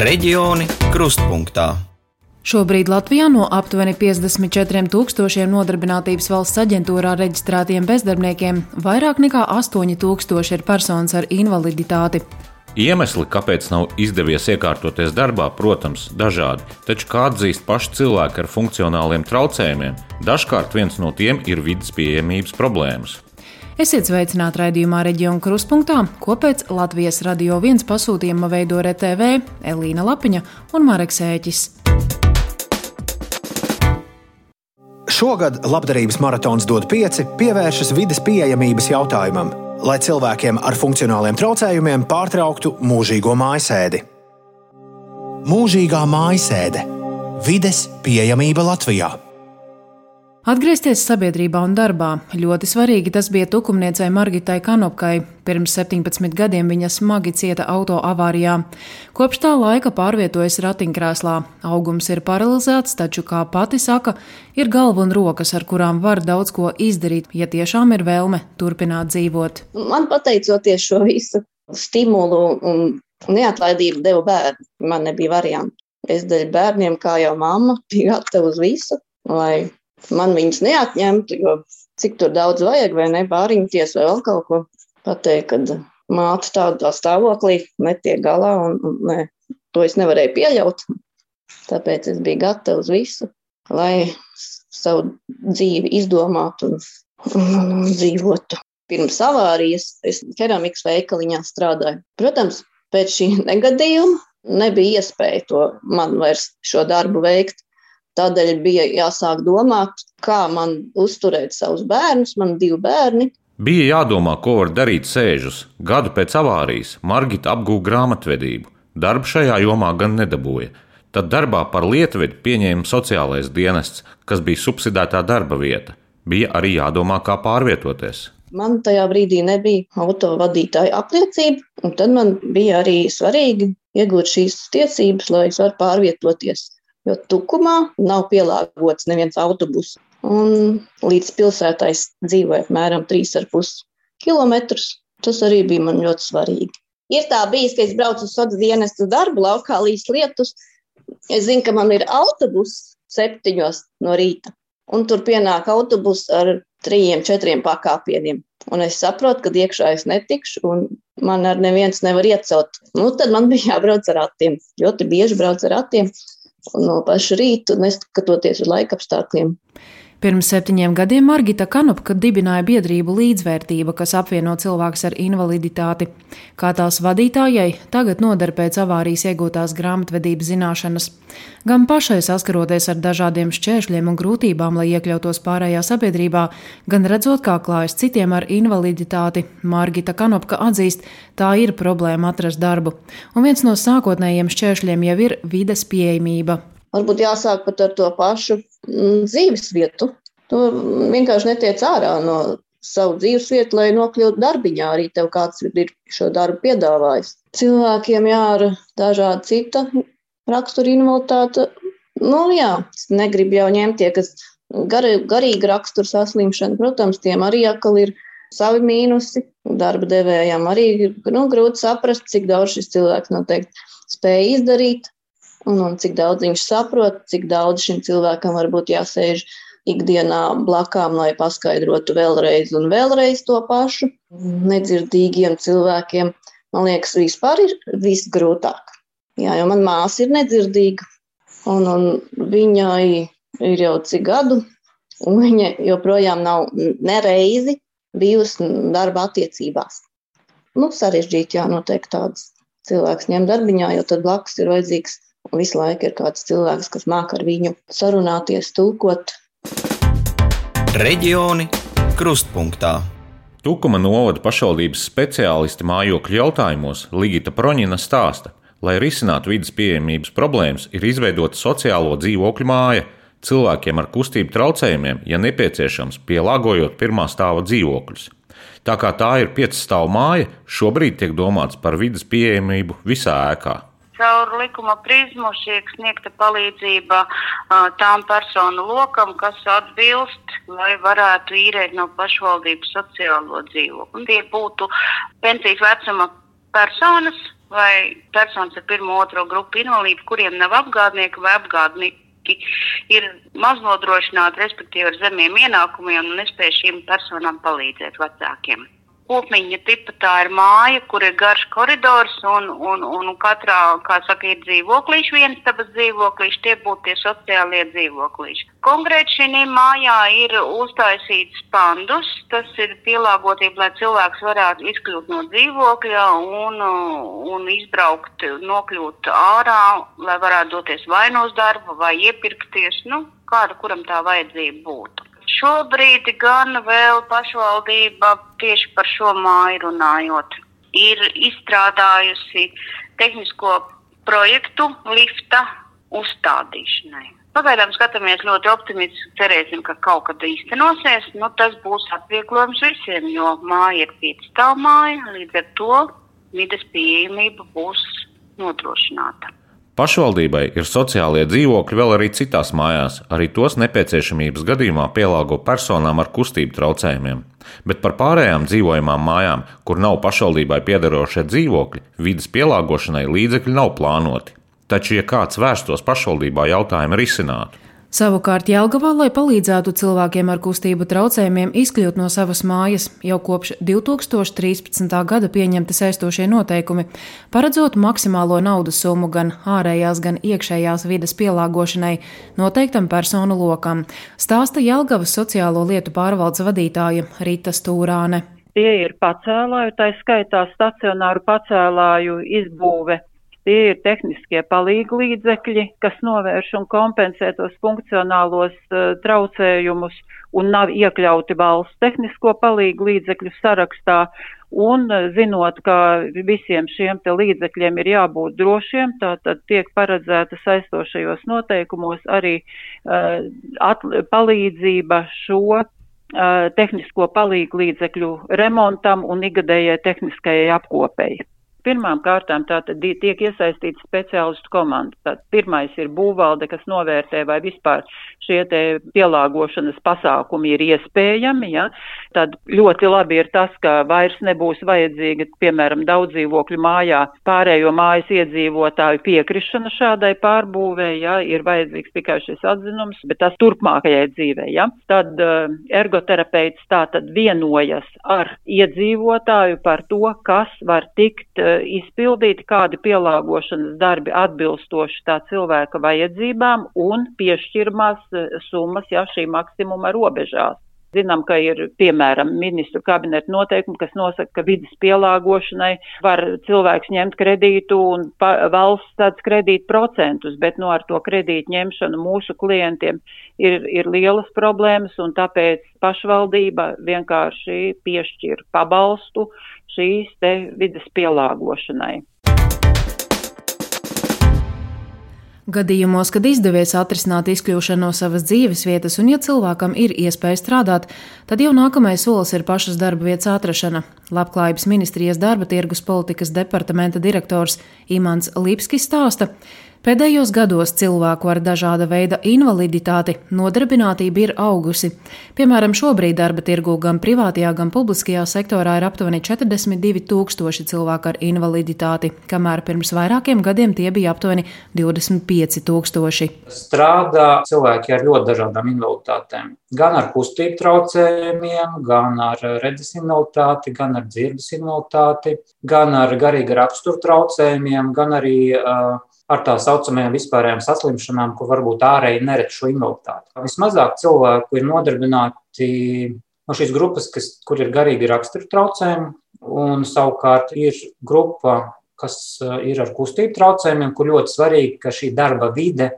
Reģioni krustpunktā. Šobrīd Latvijā no aptuveni 54 tūkstošiem nodarbinātības valsts aģentūrā reģistrētiem bezdarbniekiem vairāk nekā 8 tūkstoši ir personas ar invaliditāti. Iemesli, kāpēc nav izdevies iekārtoties darbā, protams, dažādi, taču, kā atzīst paši cilvēki ar funkcionāliem traucējumiem, dažkārt viens no tiem ir vidas pieejamības problēmas. Esiet sveicināti raidījumā Reģiona Kruspunktā, ko pēc Latvijas radio viens pasūtījuma veido RTV Elīna Lapiņa un Mareks Ēķis. Šogad labdarības maratons dod pieci pievēršas vidas pieejamības jautājumam, lai cilvēkiem ar funkcionāliem traucējumiem pārtrauktu mūžīgo mājasēdi. Mūžīgā mājasēde - vides pieejamība Latvijā. Atgriezties sabiedrībā un darbā ļoti svarīgi tas bija tukumniecei Margitai Kanopkai. Pirms 17 gadiem viņa smagi cieta auto avārijā. Kopš tā laika pārvietojas ratiņkrēslā. Augums ir paralizēts, taču, kā pati saka, ir galva un rokas, ar kurām var daudz ko izdarīt, ja tiešām ir vēlme turpināt dzīvot. Man pateicoties šo visu stimulu un neatlaidību deva bērni, man nebija variantu. Es dēļ bērniem, kā jau mamma, biju gatava uz visu, lai man viņas neatņemtu, jo cik tur daudz vajag, vai ne, bāriņties vai vēl kaut ko pateikt, kad māte tādā stāvoklī netiek galā, un, un ne, to es nevarēju pieļaut. Tāpēc es biju gatava uz visu, lai savu dzīvi izdomātu un, un, un, un dzīvotu. Pirms avārijas es keramikas veikaliņā strādāju. Protams, pēc šī negadījuma nebija iespēja to man vairs šo darbu veikt. Tādēļ bija jāsāk domāt, kā man uzturēt savus bērnus, man divi bērni. Bija jādomā, ko var darīt sēžus. Gadu pēc avārijas Margita apgūta grāmatvedību. Darbu šajā jomā gan nedabūja. Tad darbā par lietvedi pieņēma sociālais dienests, kas bija subsidētā darba vieta. Bija arī jādomā, kā pārvietoties. Man tajā brīdī nebija autovadītāja apliecība, un tad man bija arī svarīgi iegūt šīs tiesības, lai es varētu pārvietoties jo tukumā nav pielāgots neviens autobus. Un līdz pilsētai dzīvoja apmēram 3,5 km. Tas arī bija man ļoti svarīgi. Ir tā bijis, ka es braucu uz sociālo dienestu darbu laukā līdz lietus. Es zinu, ka man ir autobus septiņos no rīta, un tur pienāk autobus ar trījiem, četriem pakāpieniem. Un es saprotu, ka iekšā es netikšu, un man ar neviens nevar iecelt. Nu, tad man bija jābrauc ar ratiem. Ļoti bieži brauc ar ratiem no paša rīta, neskatoties uz laikapstākļiem. Pirms septiņiem gadiem Margita Kanopka dibināja biedrību līdzvērtība, kas apvieno cilvēkus ar invaliditāti. Kā tās vadītājai tagad noder pēc avārijas iegūtās grāmatvedības zināšanas. Gan pašai saskaroties ar dažādiem šķēršļiem un grūtībām, lai iekļautos pārējā sabiedrībā, gan redzot, kā klājas citiem ar invaliditāti, Margita Kanopka atzīst, tā ir problēma atrast darbu. Un viens no sākotnējiem šķēršļiem jau ir vides pieejamība. Varbūt jāsāk pat ar to pašu mm, dzīves vietu. Tu vienkārši netiec ārā no savu dzīves vietu, lai nokļūtu darbiņā. Arī tev kāds ir šo darbu piedāvājis. Cilvēkiem jā, ar dažādu citu raksturu invaliditāti. Nu, jā, negribu jau ņemt tie, kas gar, garīgi rakstura saslimšana. Protams, tiem arī atkal ir savi mīnusi. Darba devējām arī ir nu, grūti saprast, cik daudz šis cilvēks noteikti spēja izdarīt un, un cik daudz viņš saprot, cik daudz šim cilvēkam varbūt jāsēž ikdienā blakām, lai paskaidrotu vēlreiz un vēlreiz to pašu. Nedzirdīgiem cilvēkiem, man liekas, vispār ir visgrūtāk. Jā, jo man māsa ir nedzirdīga, un, un viņai ir jau cik gadu, un viņa joprojām nav nereizi bijusi darba attiecībās. Nu, sarežģīti, jā, noteikti tāds cilvēks ņem darbiņā, jo tad blakus ir vajadzīgs Visu laiku ir kāds cilvēks, kas māca ar viņu sarunāties, tulkot. Reģioni krustpunktā. Tukuma novada pašvaldības speciālisti mājokļu jautājumos Ligita Proņina stāsta, lai risinātu vidas pieejamības problēmas, ir izveidota sociālo dzīvokļu māja cilvēkiem ar kustību traucējumiem, ja nepieciešams, pielāgojot pirmā stāva dzīvokļus. Tā kā tā ir pieci stāvu māja, šobrīd tiek domāts par vidas pieejamību visā ēkā caur likuma prizmu tiek sniegta palīdzība tām personu lokam, kas atbilst, lai varētu īrēt no pašvaldības sociālo dzīvokli. Tie būtu pensijas vecuma personas, vai personas ar pirmo, otro grupu invalīdu, kuriem nav apgādnieki vai apgādnieki ir maznodrošināti, respektīvi ar zemiem ienākumiem un nespēj šīm personām palīdzēt vecākiem. Kopiņa tipa tā ir māja, kur ir garš koridors un, un, un katrā, kā saka, ir dzīvoklīši, viens tabas dzīvoklīši, tie būtu tie sociālie dzīvoklīši. Konkrēti šī mājā ir uztaisīts pandus, tas ir pielāgotība, lai cilvēks varētu izkļūt no dzīvokļa un, un izbraukt, nokļūt ārā, lai varētu doties vai no darba vai iepirkties, nu, kāda kuram tā vajadzība būtu. Šobrīd gan vēl pašvaldība tieši par šo māju runājot, ir izstrādājusi tehnisko projektu lifta uzstādīšanai. Pagaidām skatāmies ļoti optimistiski, cerēsim, ka kaut kad īstenosies. Nu, tas būs atvieglojums visiem, jo māja ir piecstāv māja, līdz ar to vides pieejamība būs nodrošināta. Pašvaldībai ir sociālie dzīvokļi vēl arī citās mājās, arī tos nepieciešamības gadījumā pielāgo personām ar kustību traucējumiem. Bet par pārējām dzīvojamām mājām, kur nav pašvaldībai piederošie dzīvokļi, vidas pielāgošanai līdzekļi nav plānoti. Taču, ja kāds vērstos pašvaldībā jautājumu risinātu, Savukārt Jelgavā, lai palīdzētu cilvēkiem ar kustību traucējumiem izkļūt no savas mājas, jau kopš 2013. gada pieņemti saistošie noteikumi, paredzot maksimālo naudas summu gan ārējās, gan iekšējās vidas pielāgošanai noteiktam personu lokam, stāsta Jelgavas sociālo lietu pārvaldes vadītāja Rita Stūrāne. Tie ir pacēlāju, tā skaitā stacionāru pacēlāju izbūve Tie ir tehniskie palīgi līdzekļi, kas novērš un kompensē tos funkcionālos uh, traucējumus un nav iekļauti valsts tehnisko palīgu līdzekļu sarakstā. Un uh, zinot, ka visiem šiem līdzekļiem ir jābūt drošiem, tātad tiek paredzēta saistošajos noteikumos arī uh, palīdzība šo tehnisko palīgu līdzekļu remontam un igadējai tehniskajai apkopēji. Pirmām kārtām tātad tiek iesaistīta speciālistu komanda. Tad pirmais ir būvvalde, kas novērtē, vai vispār šie pielāgošanas pasākumi ir iespējami. Ja? Tad ļoti labi ir tas, ka vairs nebūs vajadzīga, piemēram, daudz dzīvokļu mājā pārējo mājas iedzīvotāju piekrišana šādai pārbūvē, ja? ir vajadzīgs tikai šis atzinums, bet tas turpmākajai dzīvē. Ja? Tad uh, ergoterapeits tātad vienojas ar iedzīvotāju par to, kas var tikt uh, izpildīti kādi pielāgošanas darbi atbilstoši tā cilvēka vajadzībām un piešķirmās eh, summas, ja šī maksimuma robežās. Zinām, ka ir, piemēram, ministru kabineta noteikumi, kas nosaka, ka vidas pielāgošanai var cilvēks ņemt kredītu un valsts tāds kredīt procentus, bet no nu, ar to kredītu ņemšanu mūsu klientiem ir, ir lielas problēmas un tāpēc pašvaldība vienkārši piešķir pabalstu šīs te vidas pielāgošanai. Gadījumos, kad izdevies atrisināt izkļūšanu no savas dzīves vietas, un ja cilvēkam ir iespēja strādāt, tad jau nākamais solis ir pašas darba vietas atrašana. Labklājības ministrijas darba tirgus politikas departamenta direktors Imants Lipskis stāsta, Pēdējos gados cilvēku ar dažāda veida invaliditāti nodarbinātība ir augusi. Piemēram, šobrīd darba tirgu gan privātajā, gan publiskajā sektorā ir aptuveni 42 tūkstoši cilvēku ar invaliditāti, kamēr pirms vairākiem gadiem tie bija aptuveni 25 tūkstoši. Strādā cilvēki ar ļoti dažādām invaliditātēm. Gan ar kustību traucējumiem, gan ar redzes invaliditāti, gan ar dzirdes invaliditāti, gan ar garīga rakstura traucējumiem, gan arī uh, ar tā saucamajām vispārējām saslimšanām, ko varbūt ārēji neredz šo invaliditāti. Vismazāk cilvēku ir nodarbināti no šīs grupas, kas, kur ir garīgi rakstura traucējumi, un savukārt ir grupa, kas eh, ir ar kustību traucējumiem, kur ļoti svarīgi, ka šī darba vide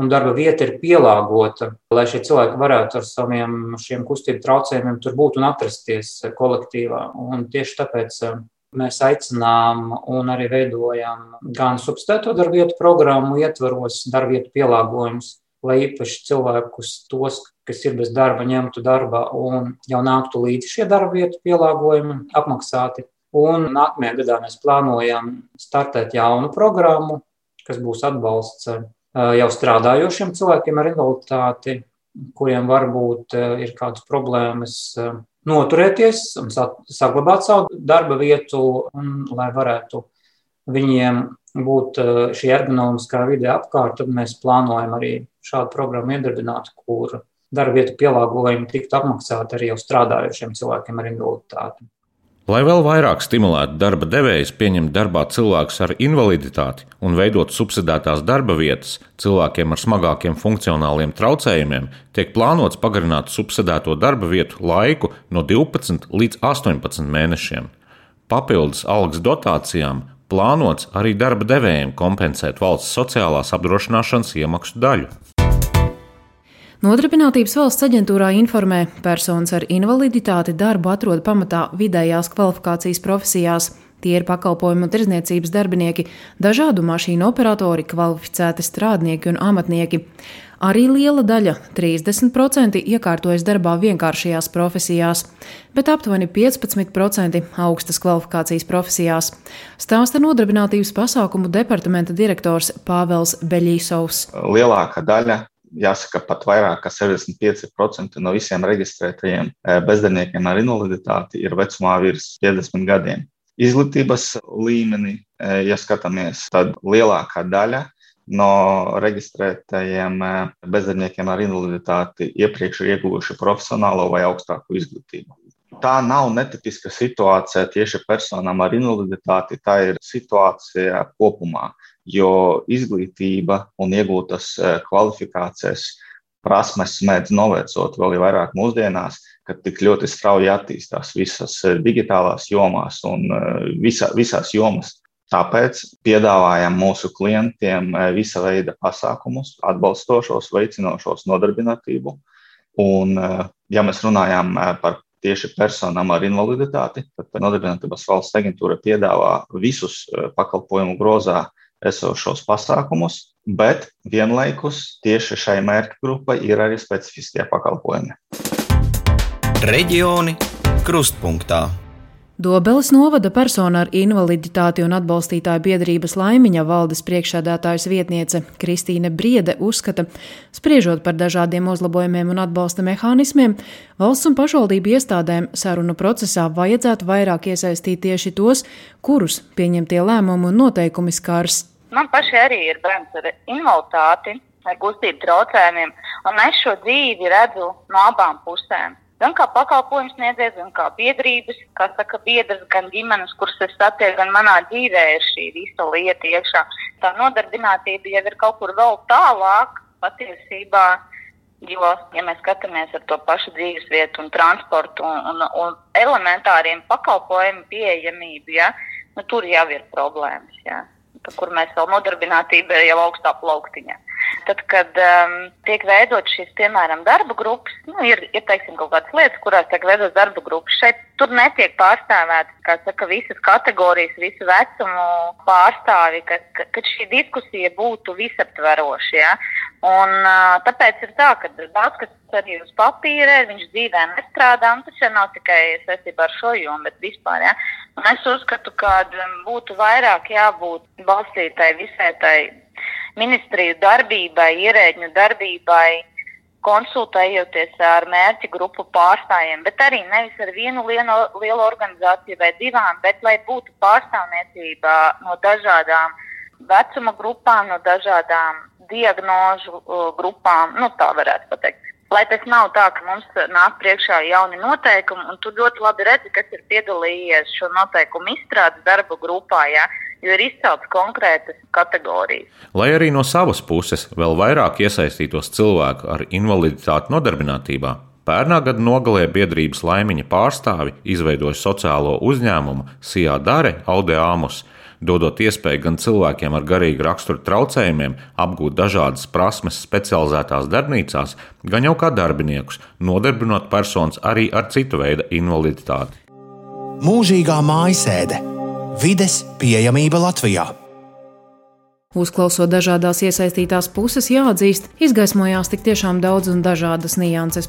un darba vieta ir pielāgota, lai šie cilvēki varētu ar saviem šiem kustību traucējumiem tur būt un atrasties kolektīvā. Un tieši tāpēc eh, Mēs aicinām un arī veidojam gan substitūto darbvietu programmu, ietvaros darbvietu pielāgojumus, lai īpaši cilvēkus, tos, kas ir bez darba, ņemtu darbā un jau nāktu līdzi šie darbvietu pielāgojumi apmaksāti. Un nākamajā gadā mēs plānojam startēt jaunu programmu, kas būs atbalsts jau strādājošiem cilvēkiem ar invaliditāti, kuriem varbūt ir kādas problēmas noturēties un saglabāt savu darba vietu, un, lai varētu viņiem būtu šī ergonomiskā vide apkārt, tad mēs plānojam arī šādu programmu iedarbināt, kur darba vietu pielāgojumi tiktu apmaksāti arī jau strādājošiem cilvēkiem ar invaliditāti. Lai vēl vairāk stimulētu darba devējus pieņemt darbā cilvēkus ar invaliditāti un veidot subsidētās darba vietas cilvēkiem ar smagākiem funkcionāliem traucējumiem, tiek plānots pagarināt subsidēto darba vietu laiku no 12 līdz 18 mēnešiem. Papildus algas dotācijām plānots arī darba devējiem kompensēt valsts sociālās apdrošināšanas iemaksu daļu. Nodarbinātības valsts aģentūrā informē, personas ar invaliditāti darbu atrod pamatā vidējās kvalifikācijas profesijās. Tie ir pakalpojumu tirzniecības darbinieki, dažādu mašīnu operatori, kvalificēti strādnieki un amatnieki. Arī liela daļa, 30%, iekārtojas darbā vienkāršajās profesijās, bet aptuveni 15% augstas kvalifikācijas profesijās. Stāsta nodarbinātības pasākumu departamenta direktors Pāvels Beļīsovs. Lielākā daļa jāsaka, pat vairāk kā 75% no visiem reģistrētajiem eh, bezdarbniekiem ar invaliditāti ir vecumā virs 50 gadiem. Izglītības līmenī, eh, ja skatāmies, tad lielākā daļa no reģistrētajiem eh, bezdarbniekiem ar invaliditāti iepriekš ir ieguvuši profesionālo vai augstāku izglītību. Tā nav netipiska situācija tieši personām ar invaliditāti, tā ir situācija kopumā jo izglītība un iegūtas e, kvalifikācijas prasmes mēdz novecot vēl vairāk mūsdienās, kad tik ļoti strauji attīstās visas e, digitālās jomās un e, visa, visās jomās. Tāpēc piedāvājam mūsu klientiem visa veida pasākumus, atbalstošos, veicinošos nodarbinātību. Un, ja mēs runājam par tieši personām ar invaliditāti, tad Nodarbinātības valsts aģentūra piedāvā visus pakalpojumu grozā esošos pasākumus, bet vienlaikus tieši šai mērķa grupai ir arī specifiskie pakalpojumi. Reģioni krustpunktā. Dobeles novada persona ar invaliditāti un atbalstītāju biedrības laimiņa valdes priekšsēdētājas vietniece Kristīne Briede uzskata, spriežot par dažādiem uzlabojumiem un atbalsta mehānismiem, valsts un pašvaldību iestādēm sarunu procesā vajadzētu vairāk iesaistīt tieši tos, kurus pieņemtie lēmumi un noteikumi skars. Man pašai arī ir bērns ar invaliditāti, ar kustību traucējumiem, un es šo dzīvi redzu no abām pusēm. Gan kā pakalpojums sniedzējs, gan kā biedrības, kā saka, biedrs, gan ģimenes, kuras es satieku, gan manā dzīvē ir šī visa lieta iekšā. Tā nodarbinātība jau ir kaut kur vēl tālāk patiesībā. Jo, ja mēs skatāmies ar to pašu dzīves vietu, un transportu un, un, un elementāriem pakalpojumu pieejamību, ja, nu, tur jau ir problēmas. Ja kur mēs vēl nodarbinātība ir jau augstā plauktiņā. Tad, kad um, tiek veidot šīs, piemēram, darba grupas, nu, ir, ir teiksim, kaut kādas lietas, kurās tiek veidotas darba grupas. Šeit tur netiek pārstāvētas saka, visas kategorijas, visu vecumu pārstāvi, ka, ka, ka šī diskusija būtu visaptveroša. Ja? Un, uh, tāpēc ir tā, ka daudz kas arī uz papīra, viņš dzīvē nestrādā, un tas jau nav tikai saistībā ar šo jomu, bet vispār. Ja? Un es uzskatu, ka būtu vairāk jābūt balstītai visai tai ministriju darbībai, ierēģņu darbībai, konsultējoties ar mērķa grupu pārstāvjiem, bet arī nevis ar vienu lielu, lielu organizāciju vai divām, bet lai būtu pārstāvniecība no dažādām vecuma grupām, no dažādām diagnožu uh, grupām, nu tā varētu pateikt. Lai tas nav tā, ka mums nāk priekšā jauni noteikumi, un tu ļoti labi redzi, kas ir piedalījies šo noteikumu izstrādes darba grupā. Ja? jo ir izceltas konkrētas kategorijas. Lai arī no savas puses vēl vairāk iesaistītos cilvēku ar invaliditāti nodarbinātībā, pērnā gada nogalē biedrības laimiņa pārstāvi izveidoja sociālo uzņēmumu Sijā Dare Audeāmus, dodot iespēju gan cilvēkiem ar garīgu raksturu traucējumiem apgūt dažādas prasmes specializētās darbnīcās, gan jau kā darbiniekus, nodarbinot personas arī ar citu veidu invaliditāti. Mūžīgā mājasēde Vides pieejamība Latvijā. Uzklausot dažādās iesaistītās puses, jāatzīst, izgaismojās tik tiešām daudz un dažādas nianses.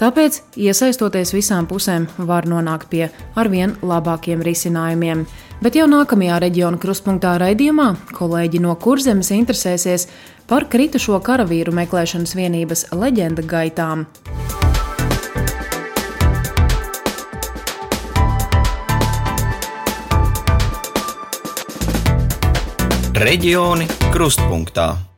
Tāpēc, iesaistoties visām pusēm, var nonākt pie arvien labākiem risinājumiem. Bet jau nākamajā reģiona krustpunktā raidījumā kolēģi no Kurzemes interesēsies par kritušo karavīru meklēšanas vienības leģenda gaitām. Reģioni krustpunktā.